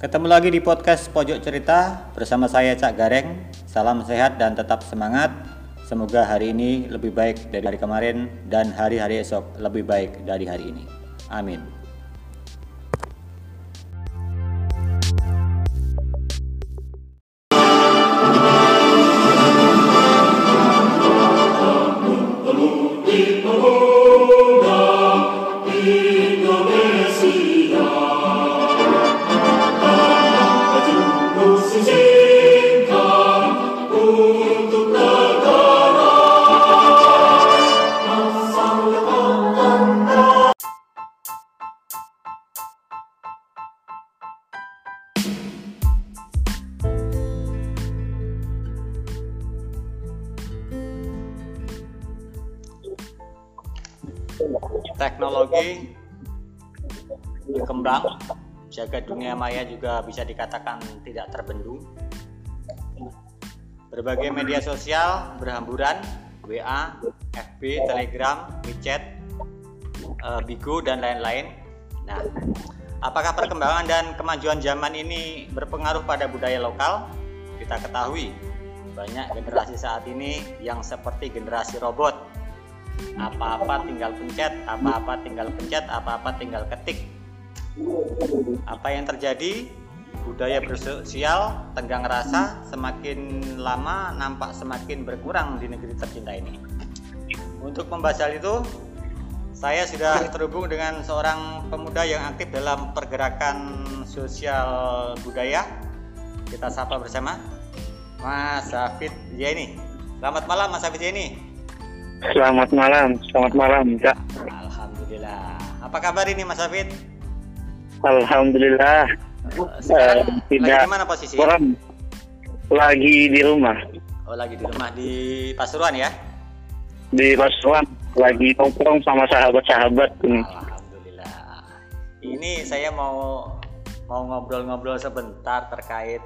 Ketemu lagi di podcast Pojok Cerita bersama saya Cak Gareng. Salam sehat dan tetap semangat. Semoga hari ini lebih baik dari hari kemarin dan hari-hari esok lebih baik dari hari ini. Amin. Teknologi berkembang, jaga dunia maya juga bisa dikatakan tidak terbendung. Berbagai media sosial berhamburan, WA, FB, Telegram, WeChat, uh, Bigo dan lain-lain. Nah, apakah perkembangan dan kemajuan zaman ini berpengaruh pada budaya lokal? Kita ketahui banyak generasi saat ini yang seperti generasi robot apa-apa tinggal pencet, apa-apa tinggal pencet, apa-apa tinggal ketik. Apa yang terjadi? Budaya bersosial, tenggang rasa semakin lama nampak semakin berkurang di negeri tercinta ini. Untuk membahas hal itu, saya sudah terhubung dengan seorang pemuda yang aktif dalam pergerakan sosial budaya. Kita sapa bersama Mas Hafid Jaini. Selamat malam Mas Hafid Jaini. Selamat malam, selamat malam, Kak. Alhamdulillah. Apa kabar ini, Mas Hafid? Alhamdulillah. Sekarang uh, tidak lagi mana posisi? Kurang. Lagi di rumah. Oh, lagi di rumah di Pasuruan ya? Di Pasuruan. Lagi nongkrong sama sahabat-sahabat. Alhamdulillah. Ini saya mau mau ngobrol-ngobrol sebentar terkait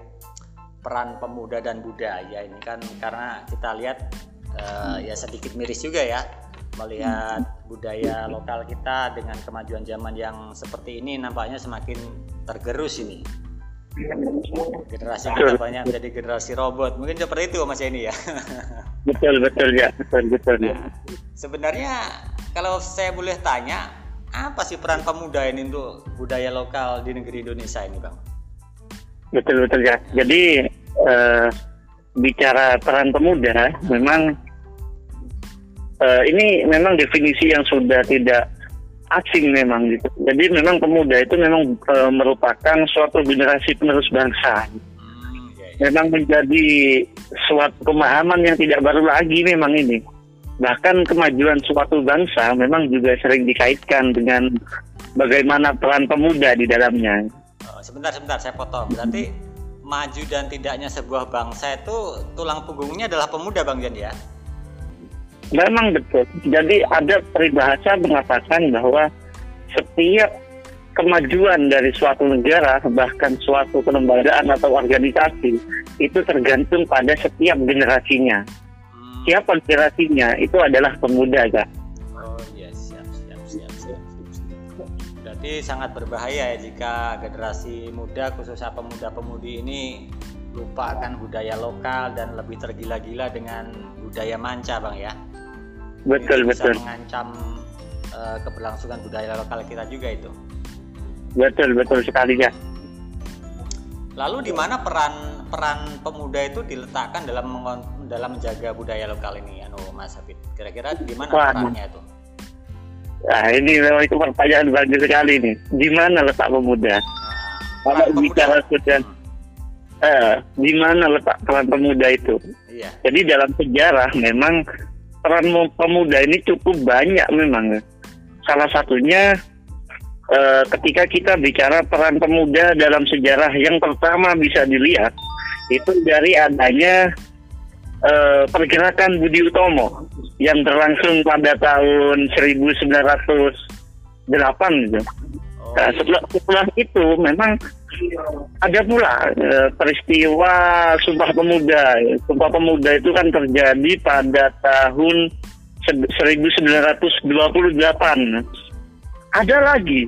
peran pemuda dan budaya ini kan karena kita lihat uh, ya sedikit miris juga ya melihat budaya lokal kita dengan kemajuan zaman yang seperti ini nampaknya semakin tergerus ini. Generasi kita banyak menjadi generasi robot. Mungkin seperti itu mas ini ya. Betul betul ya. Betul betul ya. Nah, sebenarnya kalau saya boleh tanya apa sih peran pemuda ini untuk budaya lokal di negeri Indonesia ini bang? Betul betul ya. Jadi uh, bicara peran pemuda memang uh, ini memang definisi yang sudah tidak asing memang gitu. Jadi memang pemuda itu memang uh, merupakan suatu generasi penerus bangsa. Memang menjadi suatu pemahaman yang tidak baru lagi memang ini. Bahkan kemajuan suatu bangsa memang juga sering dikaitkan dengan bagaimana peran pemuda di dalamnya. Oh, sebentar, sebentar, saya potong. Berarti maju dan tidaknya sebuah bangsa itu tulang punggungnya adalah pemuda, Bang Jan ya? Memang betul. Jadi ada peribahasa mengatakan bahwa setiap kemajuan dari suatu negara bahkan suatu kelembagaan atau organisasi itu tergantung pada setiap generasinya. Hmm. Siapa generasinya itu adalah pemuda, kak. Oh iya siap siap siap siap. Berarti sangat berbahaya ya jika generasi muda khususnya pemuda-pemudi ini lupakan budaya lokal dan lebih tergila-gila dengan budaya manca, bang ya betul bisa betul mengancam uh, keberlangsungan budaya lokal kita juga itu betul betul sekali ya lalu di mana peran peran pemuda itu diletakkan dalam dalam menjaga budaya lokal ini anu Mas Habib kira-kira di mana perannya itu Nah, ini memang itu pertanyaan bagus sekali nih. Di mana letak pemuda? Nah, Kalau bicara sudah, eh, di mana letak peran pemuda itu? Iya. Jadi dalam sejarah memang peran pemuda ini cukup banyak memang. Salah satunya eh, ketika kita bicara peran pemuda dalam sejarah yang pertama bisa dilihat itu dari adanya eh, pergerakan Budi Utomo yang berlangsung pada tahun 1908 gitu. Nah, setelah, setelah itu memang ada pula e, peristiwa Sumpah Pemuda. Sumpah Pemuda itu kan terjadi pada tahun 1928. Ada lagi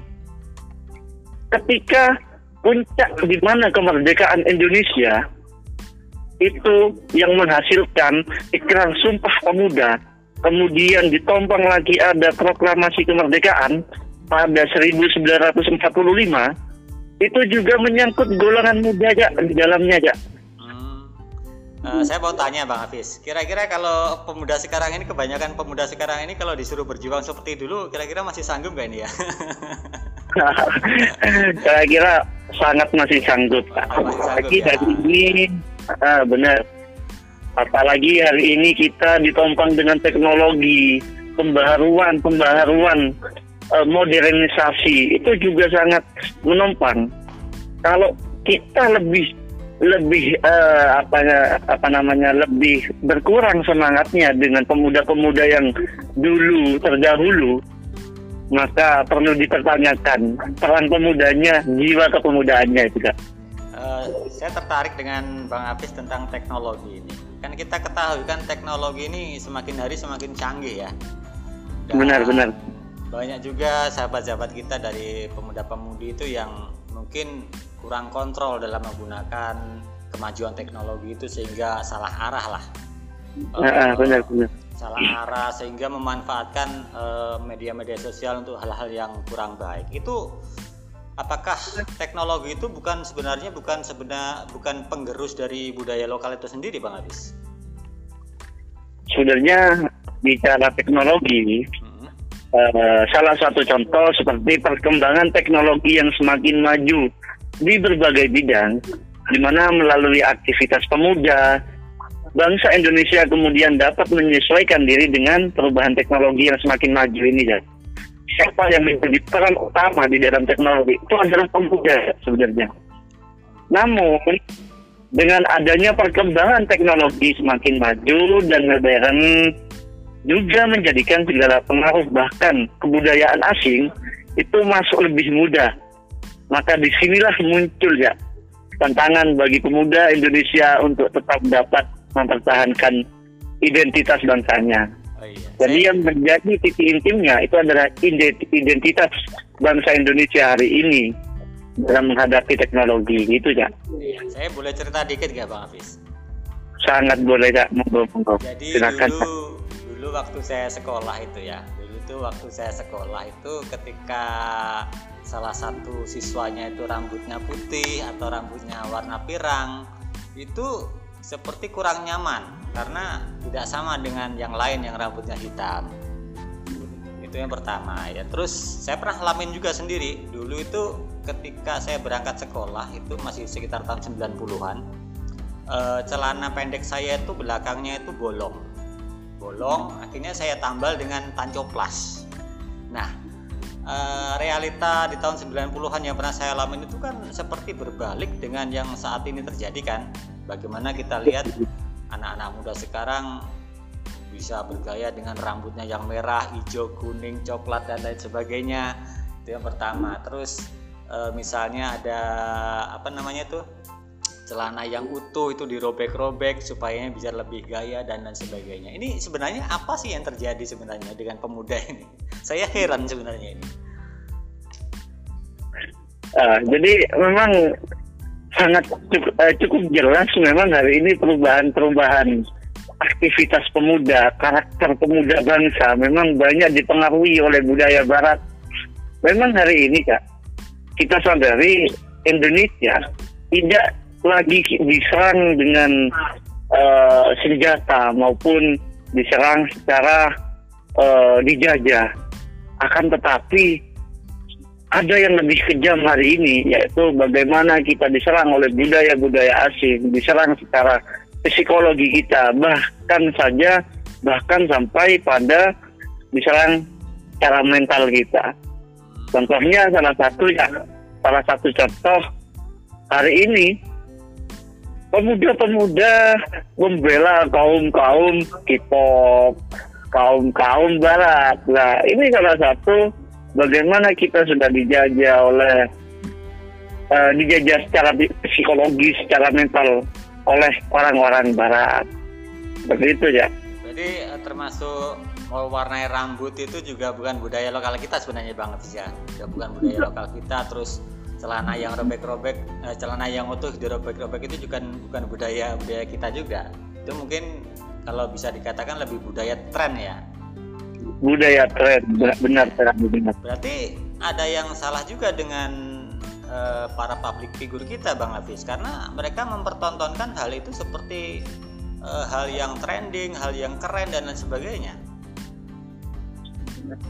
ketika puncak di mana kemerdekaan Indonesia itu yang menghasilkan ikrar sumpah pemuda kemudian ditompang lagi ada proklamasi kemerdekaan pada 1945 itu juga menyangkut golongan muda aja di dalamnya aja. Hmm. Uh, saya mau tanya Bang Hafiz, kira-kira kalau pemuda sekarang ini kebanyakan pemuda sekarang ini kalau disuruh berjuang seperti dulu, kira-kira masih sanggup gak ini ya? kira-kira sangat masih sanggup. Apalagi ya? hari ini, uh, benar. Apalagi hari ini kita ditompang dengan teknologi, pembaharuan, pembaharuan uh, modernisasi itu juga sangat menopang. Kalau kita lebih lebih uh, apa apa namanya lebih berkurang semangatnya dengan pemuda-pemuda yang dulu terdahulu maka perlu dipertanyakan peran pemudanya jiwa kepemudaannya juga. Uh, saya tertarik dengan Bang Apis tentang teknologi ini. Kan kita ketahui kan teknologi ini semakin hari semakin canggih ya. benar benar banyak juga sahabat-sahabat kita dari pemuda-pemudi itu yang mungkin kurang kontrol dalam menggunakan kemajuan teknologi itu sehingga salah arah lah. Uh, benar benar. Salah arah sehingga memanfaatkan uh, media-media sosial untuk hal-hal yang kurang baik. Itu apakah teknologi itu bukan sebenarnya bukan sebenar bukan penggerus dari budaya lokal itu sendiri, Bang Abis? Sebenarnya bicara teknologi, Uh, salah satu contoh seperti perkembangan teknologi yang semakin maju di berbagai bidang, di mana melalui aktivitas pemuda, bangsa Indonesia kemudian dapat menyesuaikan diri dengan perubahan teknologi yang semakin maju ini, ya. Siapa yang menjadi peran utama di dalam teknologi itu adalah pemuda sebenarnya. Namun dengan adanya perkembangan teknologi semakin maju dan modern, juga menjadikan segala pengaruh bahkan kebudayaan asing itu masuk lebih mudah. Maka di sinilah muncul ya tantangan bagi pemuda Indonesia untuk tetap dapat mempertahankan identitas bangsanya. Oh iya. Jadi yang menjadi titik intimnya itu adalah identitas bangsa Indonesia hari ini dalam menghadapi teknologi itu ya. Iya, saya boleh cerita dikit gak Bang Hafiz? Sangat boleh ya, Jadi Silakan. dulu dulu waktu saya sekolah itu ya. Dulu itu waktu saya sekolah itu ketika salah satu siswanya itu rambutnya putih atau rambutnya warna pirang itu seperti kurang nyaman karena tidak sama dengan yang lain yang rambutnya hitam. Itu yang pertama ya. Terus saya pernah ngalamin juga sendiri. Dulu itu ketika saya berangkat sekolah itu masih sekitar tahun 90-an e, eh, celana pendek saya itu belakangnya itu bolong bolong akhirnya saya tambal dengan tancoplas nah e, realita di tahun 90-an yang pernah saya alami itu kan seperti berbalik dengan yang saat ini terjadi kan bagaimana kita lihat anak-anak muda sekarang bisa bergaya dengan rambutnya yang merah, hijau, kuning, coklat dan lain sebagainya. Itu yang pertama. Terus e, misalnya ada apa namanya tuh celana yang utuh itu dirobek-robek supaya bisa lebih gaya dan lain sebagainya. Ini sebenarnya apa sih yang terjadi sebenarnya dengan pemuda ini? Saya heran sebenarnya ini. Uh, jadi memang sangat cukup, uh, cukup jelas memang hari ini perubahan-perubahan aktivitas pemuda, karakter pemuda bangsa memang banyak dipengaruhi oleh budaya barat. Memang hari ini kak, kita sadari Indonesia tidak lagi diserang dengan uh, senjata maupun diserang secara uh, dijajah. Akan tetapi ada yang lebih kejam hari ini yaitu bagaimana kita diserang oleh budaya-budaya asing, diserang secara psikologi kita, bahkan saja bahkan sampai pada diserang secara mental kita. Contohnya salah satu ya, salah satu contoh hari ini pemuda-pemuda membela kaum-kaum K-pop, kaum-kaum barat. Nah, ini salah satu bagaimana kita sudah dijajah oleh uh, dijajah secara psikologis, secara mental oleh orang-orang barat. Begitu ya. Jadi uh, termasuk mewarnai rambut itu juga bukan budaya lokal kita sebenarnya banget ya. Juga bukan budaya lokal kita terus celana yang robek-robek eh, celana yang utuh dirobek-robek itu juga bukan budaya budaya kita juga. Itu mungkin kalau bisa dikatakan lebih budaya tren ya. Budaya tren benar benar benar berarti ada yang salah juga dengan uh, para public figure kita bang Hafiz. Karena mereka mempertontonkan hal itu seperti uh, hal yang trending hal yang keren dan lain sebagainya.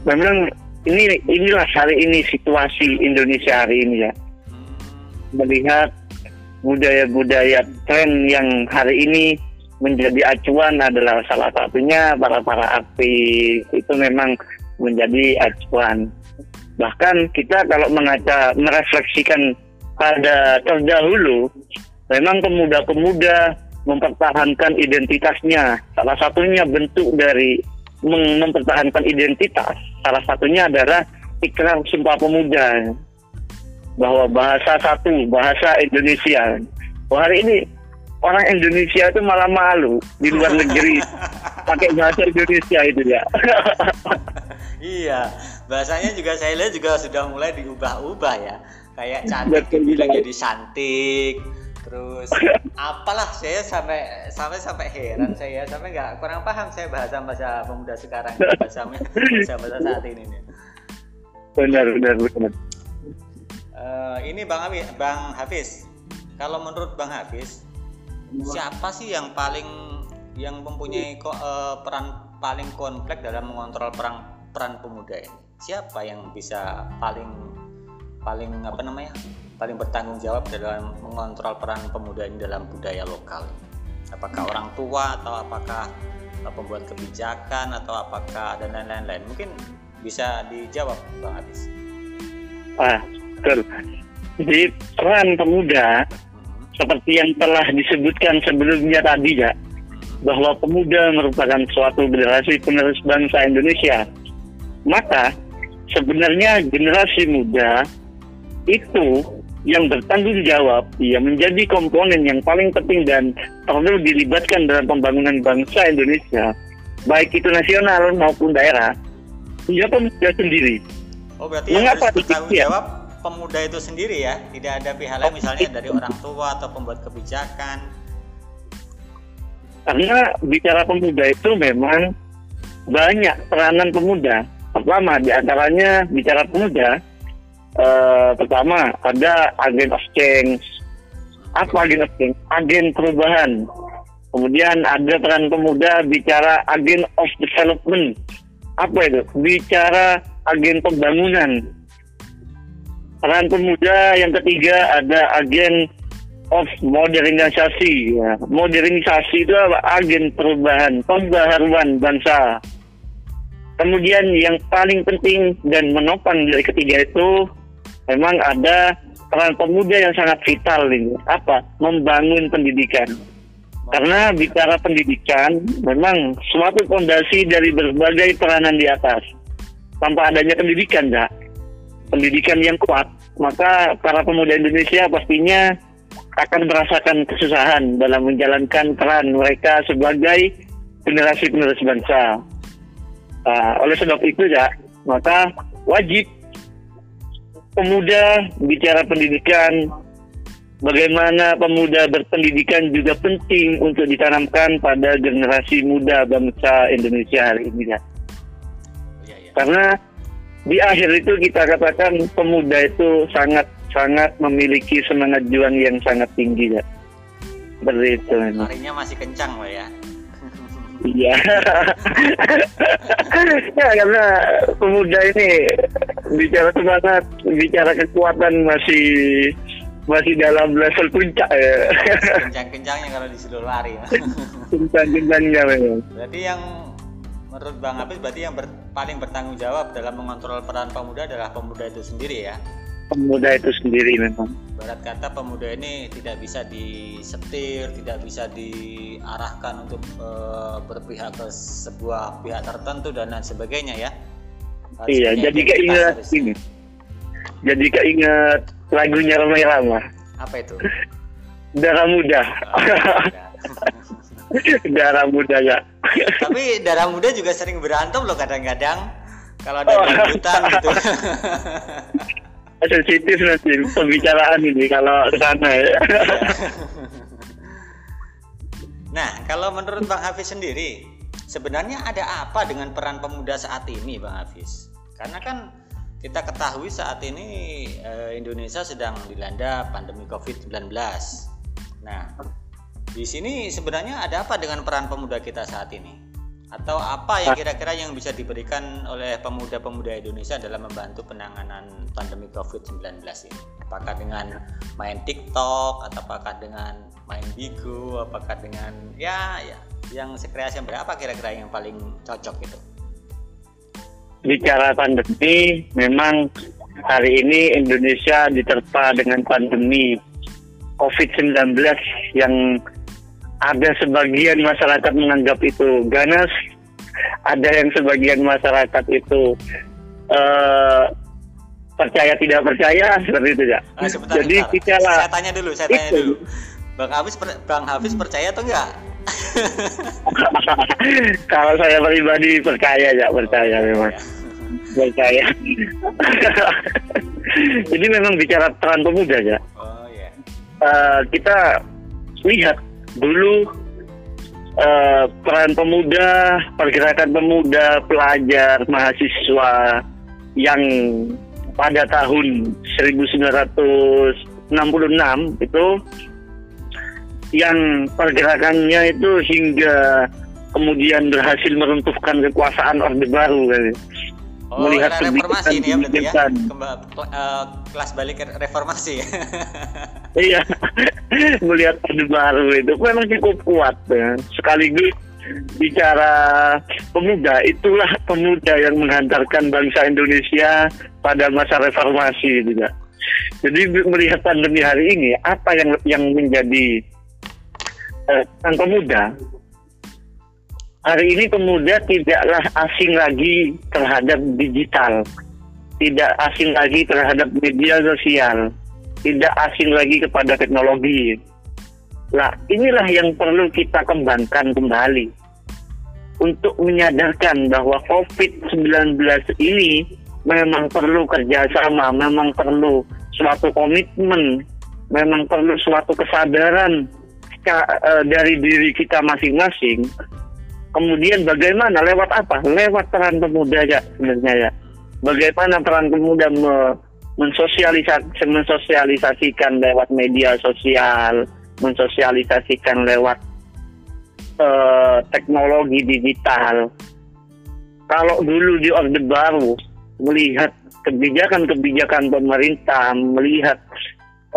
Memang ini inilah hari ini situasi Indonesia hari ini ya. Melihat budaya-budaya tren yang hari ini menjadi acuan adalah salah satunya para para artis. Itu memang menjadi acuan. Bahkan kita kalau mengaca merefleksikan pada terdahulu memang pemuda-pemuda mempertahankan identitasnya. Salah satunya bentuk dari mempertahankan identitas. Salah satunya adalah ikrar sumpah pemuda. Bahwa bahasa satu bahasa Indonesia. Oh, hari ini orang Indonesia itu malah malu di luar negeri. Pakai bahasa Indonesia itu ya iya bahasanya juga saya lihat juga sudah mulai diubah-ubah ya. Kayak cantik dibilang jadi cantik terus apalah saya sampai sampai sampai heran saya sampai nggak kurang paham saya bahasa bahasa pemuda sekarang bahasa bahasa bahasa saat ini nih. benar benar benar. Uh, ini bang Hafiz bang Hafiz. Kalau menurut bang Hafiz siapa sih yang paling yang mempunyai ko, uh, peran paling kompleks dalam mengontrol peran peran pemuda ini? Siapa yang bisa paling paling apa namanya paling bertanggung jawab dalam mengontrol peran pemuda ini dalam budaya lokal? Apakah orang tua atau apakah uh, pembuat kebijakan atau apakah dan lain-lain? Mungkin bisa dijawab Bang Adis. Ah, betul. Jadi peran pemuda hmm. seperti yang telah disebutkan sebelumnya tadi ya, bahwa pemuda merupakan suatu generasi penerus bangsa Indonesia. Maka sebenarnya generasi muda itu yang bertanggung jawab ya menjadi komponen yang paling penting dan perlu dilibatkan dalam pembangunan bangsa Indonesia baik itu nasional maupun daerah ya pemuda sendiri. Oh berarti Mengapa yang bertanggung ya? jawab pemuda itu sendiri ya tidak ada pihak lain misalnya dari orang tua atau pembuat kebijakan. Karena bicara pemuda itu memang banyak peranan pemuda. Pertama di antaranya bicara pemuda uh, pertama ada agen of change. Apa agen of change? Agen perubahan. Kemudian ada peran pemuda bicara agen of development. Apa itu? Bicara agen pembangunan. Peran pemuda yang ketiga ada agen of modernisasi. Ya. Modernisasi itu apa? agen perubahan, pembaharuan bangsa. Kemudian yang paling penting dan menopang dari ketiga itu memang ada peran pemuda yang sangat vital ini. Apa? Membangun pendidikan. Karena bicara pendidikan, memang suatu fondasi dari berbagai peranan di atas. Tanpa adanya pendidikan, ya, pendidikan yang kuat, maka para pemuda Indonesia pastinya akan merasakan kesusahan dalam menjalankan peran mereka sebagai generasi penerus bangsa. Nah, oleh sebab itu, ya, maka wajib pemuda bicara pendidikan, bagaimana pemuda berpendidikan juga penting untuk ditanamkan pada generasi muda bangsa Indonesia hari ini ya. ya, ya. Karena di akhir itu kita katakan pemuda itu sangat sangat memiliki semangat juang yang sangat tinggi ya. Seperti itu. Larinya masih kencang loh ya. Iya. ya karena pemuda ini bicara semangat, bicara kekuatan masih masih dalam level puncak ya. Kencang-kencangnya kalau disuruh lari. Kencang-kencangnya memang. Berarti yang menurut Bang Hafiz berarti yang ber, paling bertanggung jawab dalam mengontrol peran pemuda adalah pemuda itu sendiri ya? pemuda itu sendiri memang. Barat kata pemuda ini tidak bisa disetir, tidak bisa diarahkan untuk e, berpihak ke sebuah pihak tertentu dan lain sebagainya ya. Harus iya, jadi keinget ini. Jadi keinget lagunya Ramai Rama. Apa itu? darah muda. darah muda ya. Tapi darah muda juga sering berantem loh kadang-kadang kalau ada oh. gitu. sensitif nanti pembicaraan ini kalau ke sana ya. nah, kalau menurut Bang Hafiz sendiri, sebenarnya ada apa dengan peran pemuda saat ini, Bang Hafiz? Karena kan kita ketahui saat ini eh, Indonesia sedang dilanda pandemi COVID-19. Nah, di sini sebenarnya ada apa dengan peran pemuda kita saat ini? Atau apa yang kira-kira yang bisa diberikan oleh pemuda-pemuda Indonesia dalam membantu penanganan pandemi COVID-19 ini? Apakah dengan main TikTok, atau apakah dengan main Bigo, apakah dengan ya, ya yang sekreasi yang berapa kira-kira yang paling cocok itu? Bicara pandemi, memang hari ini Indonesia diterpa dengan pandemi COVID-19 yang ada sebagian masyarakat menganggap itu ganas, ada yang sebagian masyarakat itu uh, percaya tidak percaya seperti itu ya. Sebentar, Jadi kita lah. Saya tanya dulu, saya tanya itu. dulu. Bang Hafiz, Bang Hafiz percaya atau enggak? Kalau saya pribadi percaya ya, percaya memang. Percaya. Jadi memang bicara peran pemuda ya. Oh iya. Uh, kita lihat dulu uh, peran pemuda, pergerakan pemuda, pelajar, mahasiswa yang pada tahun 1966 itu yang pergerakannya itu hingga kemudian berhasil meruntuhkan kekuasaan Orde Baru kan. Oh, melihat reformasi ini ya berarti ya. Kembali, uh, eh, kelas balik reformasi. iya. melihat orde baru itu memang cukup kuat ya. Sekaligus bicara pemuda, itulah pemuda yang menghantarkan bangsa Indonesia pada masa reformasi juga. Jadi melihat pandemi hari ini, apa yang yang menjadi uh, pemuda hari ini pemuda tidaklah asing lagi terhadap digital, tidak asing lagi terhadap media sosial, tidak asing lagi kepada teknologi. Nah, inilah yang perlu kita kembangkan kembali. Untuk menyadarkan bahwa COVID-19 ini memang perlu kerjasama, memang perlu suatu komitmen, memang perlu suatu kesadaran eh, dari diri kita masing-masing Kemudian bagaimana lewat apa? Lewat peran pemuda ya sebenarnya ya. Bagaimana peran pemuda me mensosialisasi, mensosialisasikan lewat media sosial, mensosialisasikan lewat uh, teknologi digital. Kalau dulu di Orde Baru melihat kebijakan-kebijakan pemerintah, melihat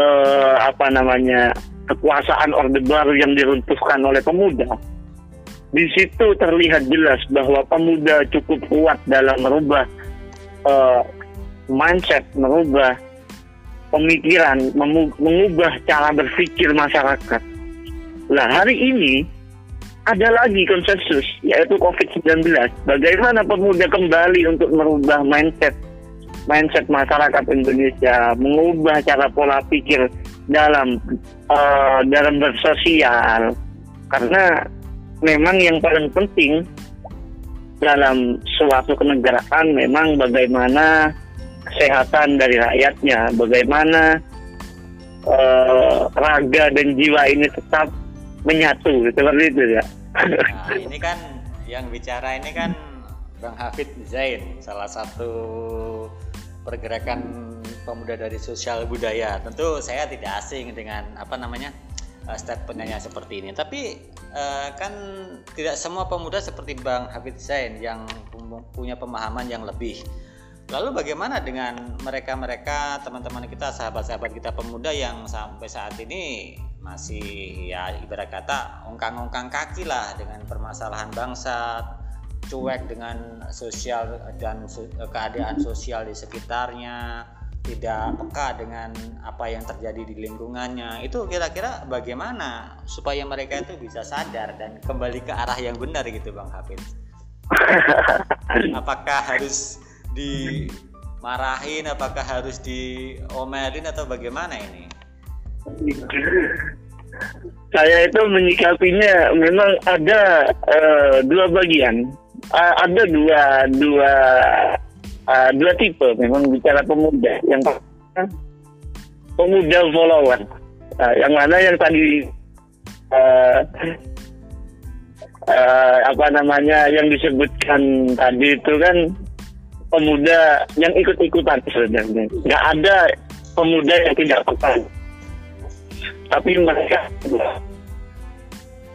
uh, apa namanya kekuasaan Orde Baru yang diruntuhkan oleh pemuda, di situ terlihat jelas bahwa pemuda cukup kuat dalam merubah uh, mindset, merubah pemikiran, mengubah cara berpikir masyarakat. Nah, hari ini ada lagi konsensus yaitu COVID-19. Bagaimana pemuda kembali untuk merubah mindset mindset masyarakat Indonesia, mengubah cara pola pikir dalam uh, dalam bersosial. Karena memang yang paling penting dalam suatu kenegaraan memang bagaimana kesehatan dari rakyatnya, bagaimana uh, raga dan jiwa ini tetap menyatu, seperti itu ya. Nah, ini kan yang bicara ini kan Bang Hafid Zain, salah satu pergerakan pemuda dari sosial budaya. Tentu saya tidak asing dengan apa namanya uh, statementnya seperti ini. Tapi uh, kan tidak semua pemuda seperti Bang Hafid Zain yang punya pemahaman yang lebih. Lalu bagaimana dengan mereka-mereka teman-teman kita, sahabat-sahabat kita pemuda yang sampai saat ini masih ya ibarat kata ongkang-ongkang kaki lah dengan permasalahan bangsa, cuek dengan sosial dan keadaan sosial di sekitarnya, tidak peka dengan apa yang terjadi di lingkungannya. Itu kira-kira bagaimana supaya mereka itu bisa sadar dan kembali ke arah yang benar gitu bang Hafid? Apakah harus dimarahin? Apakah harus diomelin atau bagaimana ini? Saya itu menyikapinya memang ada uh, dua bagian. Uh, ada dua dua uh, dua tipe. Memang bicara pemuda. Yang pemuda follower uh, yang mana yang tadi uh, uh, apa namanya yang disebutkan tadi itu kan pemuda yang ikut-ikutan sebenarnya. Nggak ada pemuda yang tidak peka. Tapi mereka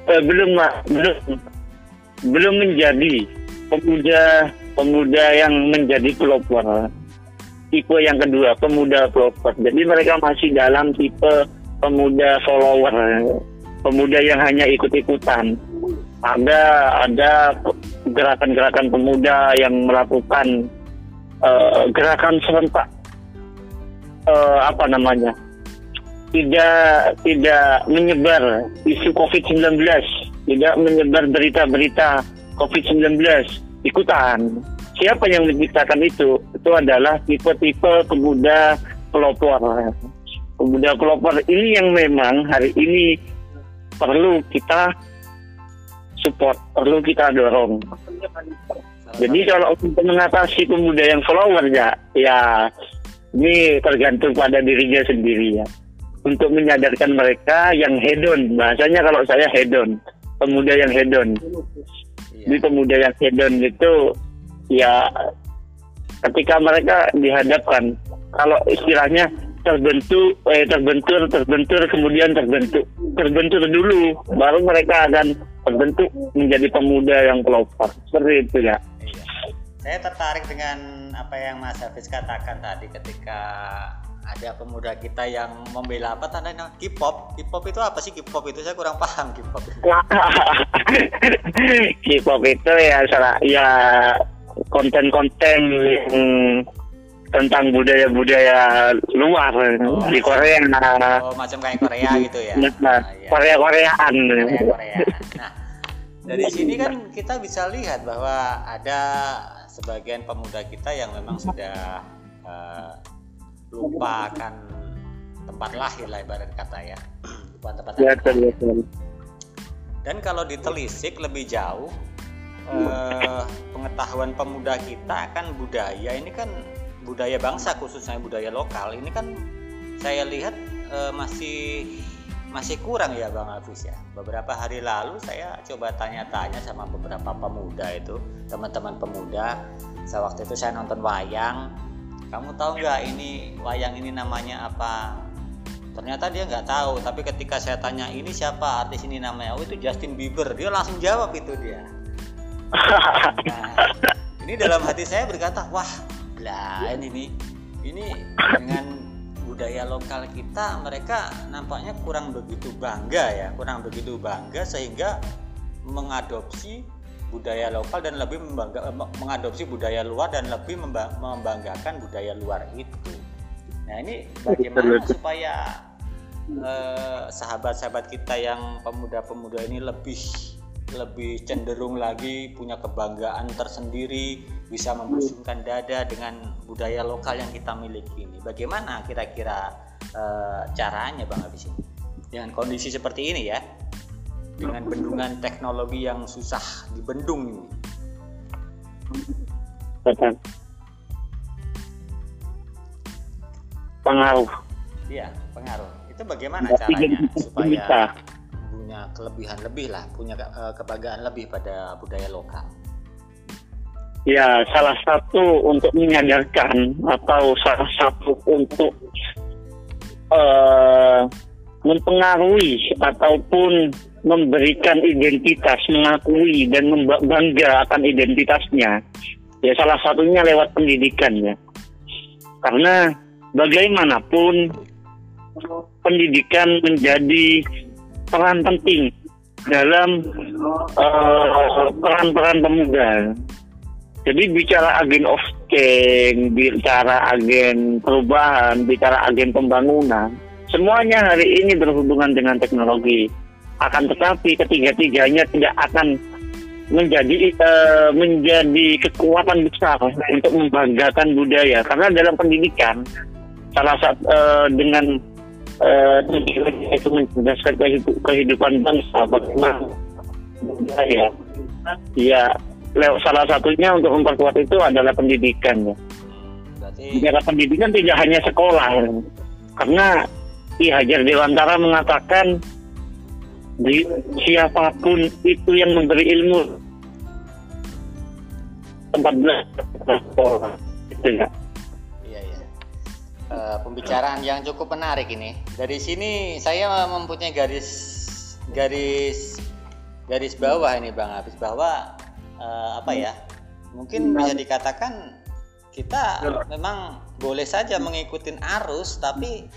uh, belum belum belum menjadi pemuda pemuda yang menjadi pelopor. Tipe yang kedua pemuda pelopor. Jadi mereka masih dalam tipe pemuda follower pemuda yang hanya ikut-ikutan. Ada ada gerakan-gerakan pemuda yang melakukan uh, gerakan serentak. Uh, apa namanya? Tidak tidak menyebar isu COVID-19 tidak menyebar berita-berita COVID-19 ikutan siapa yang menciptakan itu? Itu adalah tipe-tipe pemuda pelopor. Pemuda pelopor ini yang memang hari ini perlu kita support, perlu kita dorong. Jadi kalau untuk mengatasi pemuda yang follower ya, ya ini tergantung pada dirinya sendiri ya. Untuk menyadarkan mereka yang hedon, bahasanya kalau saya hedon, pemuda yang hedon. Jadi pemuda yang hedon itu ya ketika mereka dihadapkan kalau istilahnya terbentuk eh, terbentur terbentur kemudian terbentuk terbentur dulu baru mereka akan terbentuk menjadi pemuda yang pelopor. Seperti itu ya. Saya tertarik dengan apa yang Mas Hafiz katakan tadi ketika ada pemuda kita yang membela apa tandanya K-pop K-pop itu apa sih K-pop itu saya kurang paham K-pop K-pop itu ya salah ya konten-konten tentang budaya-budaya luar oh, di Korea. Oh, macam kayak Korea gitu ya. Nah, nah iya. Korea-Koreaan. Korea, Korea. Nah, dari sini kan kita bisa lihat bahwa ada sebagian pemuda kita yang memang sudah uh, lupa akan tempat lahir lah ibarat kata ya. Lupa tempat ya, lahir. Dan kalau ditelisik lebih jauh, eh, pengetahuan pemuda kita akan budaya ini kan budaya bangsa khususnya budaya lokal ini kan saya lihat eh, masih masih kurang ya Bang Hafiz ya. Beberapa hari lalu saya coba tanya-tanya sama beberapa pemuda itu, teman-teman pemuda. Saya waktu itu saya nonton wayang. Kamu tahu nggak ini wayang ini namanya apa? Ternyata dia nggak tahu. Tapi ketika saya tanya ini siapa artis ini namanya, oh itu Justin Bieber. Dia langsung jawab itu dia. Nah, ini dalam hati saya berkata, wah, lain ini, ini dengan budaya lokal kita, mereka nampaknya kurang begitu bangga ya, kurang begitu bangga sehingga mengadopsi budaya lokal dan lebih membangga, mengadopsi budaya luar dan lebih membanggakan budaya luar itu. Nah ini bagaimana supaya eh, sahabat-sahabat kita yang pemuda-pemuda ini lebih lebih cenderung lagi punya kebanggaan tersendiri, bisa membusungkan dada dengan budaya lokal yang kita miliki ini. Bagaimana kira-kira e, caranya Bang Abis ini? Dengan kondisi seperti ini ya, dengan bendungan teknologi yang susah dibendung ini. Pengaruh. Iya, pengaruh. Itu bagaimana caranya supaya punya kelebihan lebih lah, punya uh, kebanggaan lebih pada budaya lokal? Ya, salah satu untuk menyadarkan atau salah satu untuk uh, mempengaruhi ataupun memberikan identitas, mengakui dan bangga akan identitasnya. Ya salah satunya lewat pendidikan ya. Karena bagaimanapun pendidikan menjadi peran penting dalam uh, peran-peran pemuda. Jadi bicara agen of change, bicara agen perubahan, bicara agen pembangunan, semuanya hari ini berhubungan dengan teknologi. Akan tetapi ketiga-tiganya tidak akan menjadi uh, menjadi kekuatan besar untuk membanggakan budaya. Karena dalam pendidikan salah satu uh, dengan uh, itu mencerdaskan kehidupan bangsa bagaimana ya ya lewat salah satunya untuk memperkuat itu adalah pendidikan. Ya Berarti... Bicara pendidikan tidak hanya sekolah, karena Ki Hajar Dewantara mengatakan di, siapa pun itu yang memberi ilmu tempat belajar itu ya. Iya iya. Uh, pembicaraan yang cukup menarik ini. Dari sini saya mempunyai garis garis garis bawah ini Bang Habis bahwa uh, apa ya? Mungkin bisa dikatakan kita memang boleh saja mengikuti arus tapi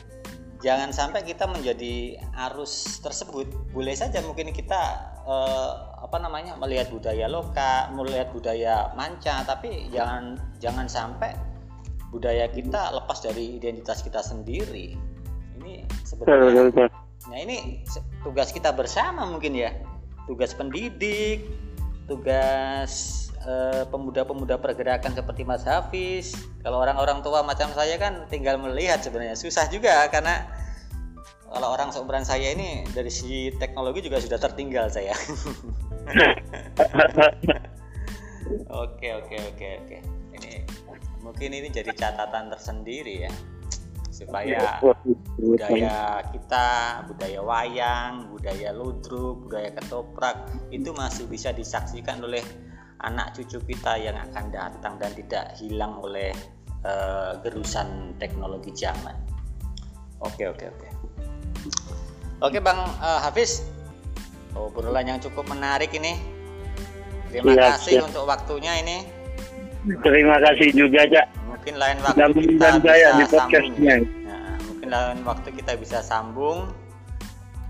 jangan sampai kita menjadi arus tersebut. Boleh saja mungkin kita eh, apa namanya melihat budaya lokal melihat budaya manca tapi jangan jangan sampai budaya kita lepas dari identitas kita sendiri. Ini sebenarnya nah ini tugas kita bersama mungkin ya. Tugas pendidik tugas pemuda-pemuda pergerakan seperti Mas Hafiz. Kalau orang-orang tua macam saya kan tinggal melihat sebenarnya susah juga karena kalau orang seumuran saya ini dari sisi teknologi juga sudah tertinggal saya. oke oke oke oke. Ini mungkin ini jadi catatan tersendiri ya supaya budaya kita, budaya wayang, budaya ludruk, budaya ketoprak itu masih bisa disaksikan oleh anak cucu kita yang akan datang dan tidak hilang oleh uh, gerusan teknologi zaman. Oke oke oke. Oke Bang uh, Hafiz, obrolan yang cukup menarik ini. Terima ya, kasih ya. untuk waktunya ini. Terima kasih juga Cak. Mungkin lain waktu dan kita saya bisa sambung. Nah, mungkin lain waktu kita bisa sambung.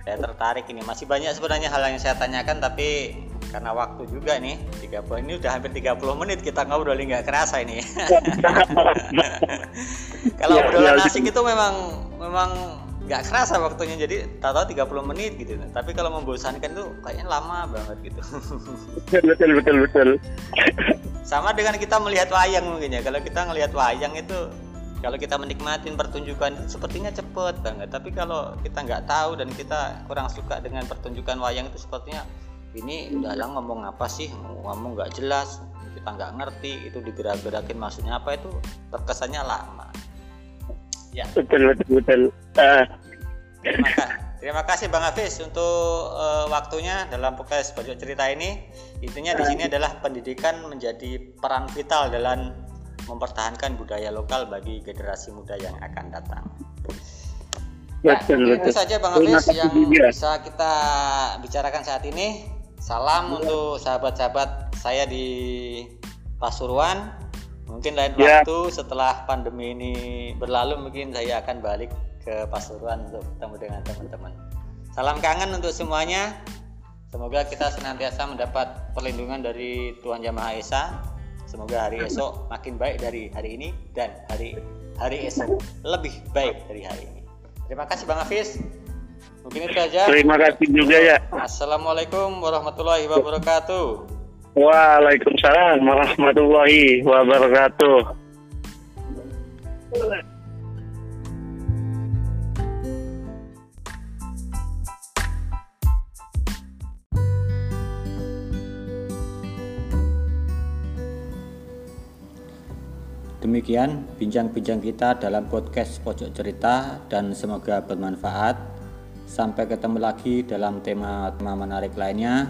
Saya tertarik ini. Masih banyak sebenarnya hal yang saya tanyakan tapi karena waktu juga nih 30 ini udah hampir 30 menit kita ngobrol nggak kerasa ini. Kalau ya, obrolan ya, asik itu memang memang nggak kerasa waktunya. Jadi tahu 30 menit gitu. Tapi kalau membosankan tuh kayaknya lama banget gitu. Betul betul betul sama dengan kita melihat wayang mungkin ya. Kalau kita ngelihat wayang itu kalau kita menikmatin pertunjukan itu sepertinya cepet banget. Tapi kalau kita nggak tahu dan kita kurang suka dengan pertunjukan wayang itu sepertinya ini dalang ngomong apa sih ngomong nggak jelas kita nggak ngerti itu digerak-gerakin maksudnya apa itu terkesannya lama ya betul betul betul uh. terima, kasih, terima kasih bang Hafiz untuk uh, waktunya dalam podcast pojok cerita ini intinya di sini adalah pendidikan menjadi peran vital dalam mempertahankan budaya lokal bagi generasi muda yang akan datang. Ya, betul, betul. itu saja Bang Hafiz yang bisa kita bicarakan saat ini. Salam untuk sahabat-sahabat saya di Pasuruan. Mungkin lain ya. waktu setelah pandemi ini berlalu mungkin saya akan balik ke Pasuruan untuk bertemu dengan teman-teman. Salam kangen untuk semuanya. Semoga kita senantiasa mendapat perlindungan dari Tuhan Yang Maha Esa. Semoga hari esok makin baik dari hari ini dan hari hari esok lebih baik dari hari ini. Terima kasih Bang Hafiz. Mungkin itu aja. Terima kasih juga ya. Assalamualaikum warahmatullahi wabarakatuh. Waalaikumsalam warahmatullahi wabarakatuh. Demikian bincang-bincang kita dalam podcast Pojok Cerita dan semoga bermanfaat. Sampai ketemu lagi dalam tema-tema menarik lainnya.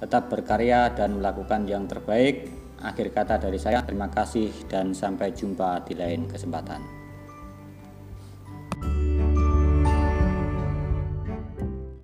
Tetap berkarya dan melakukan yang terbaik. Akhir kata dari saya, terima kasih dan sampai jumpa di lain kesempatan.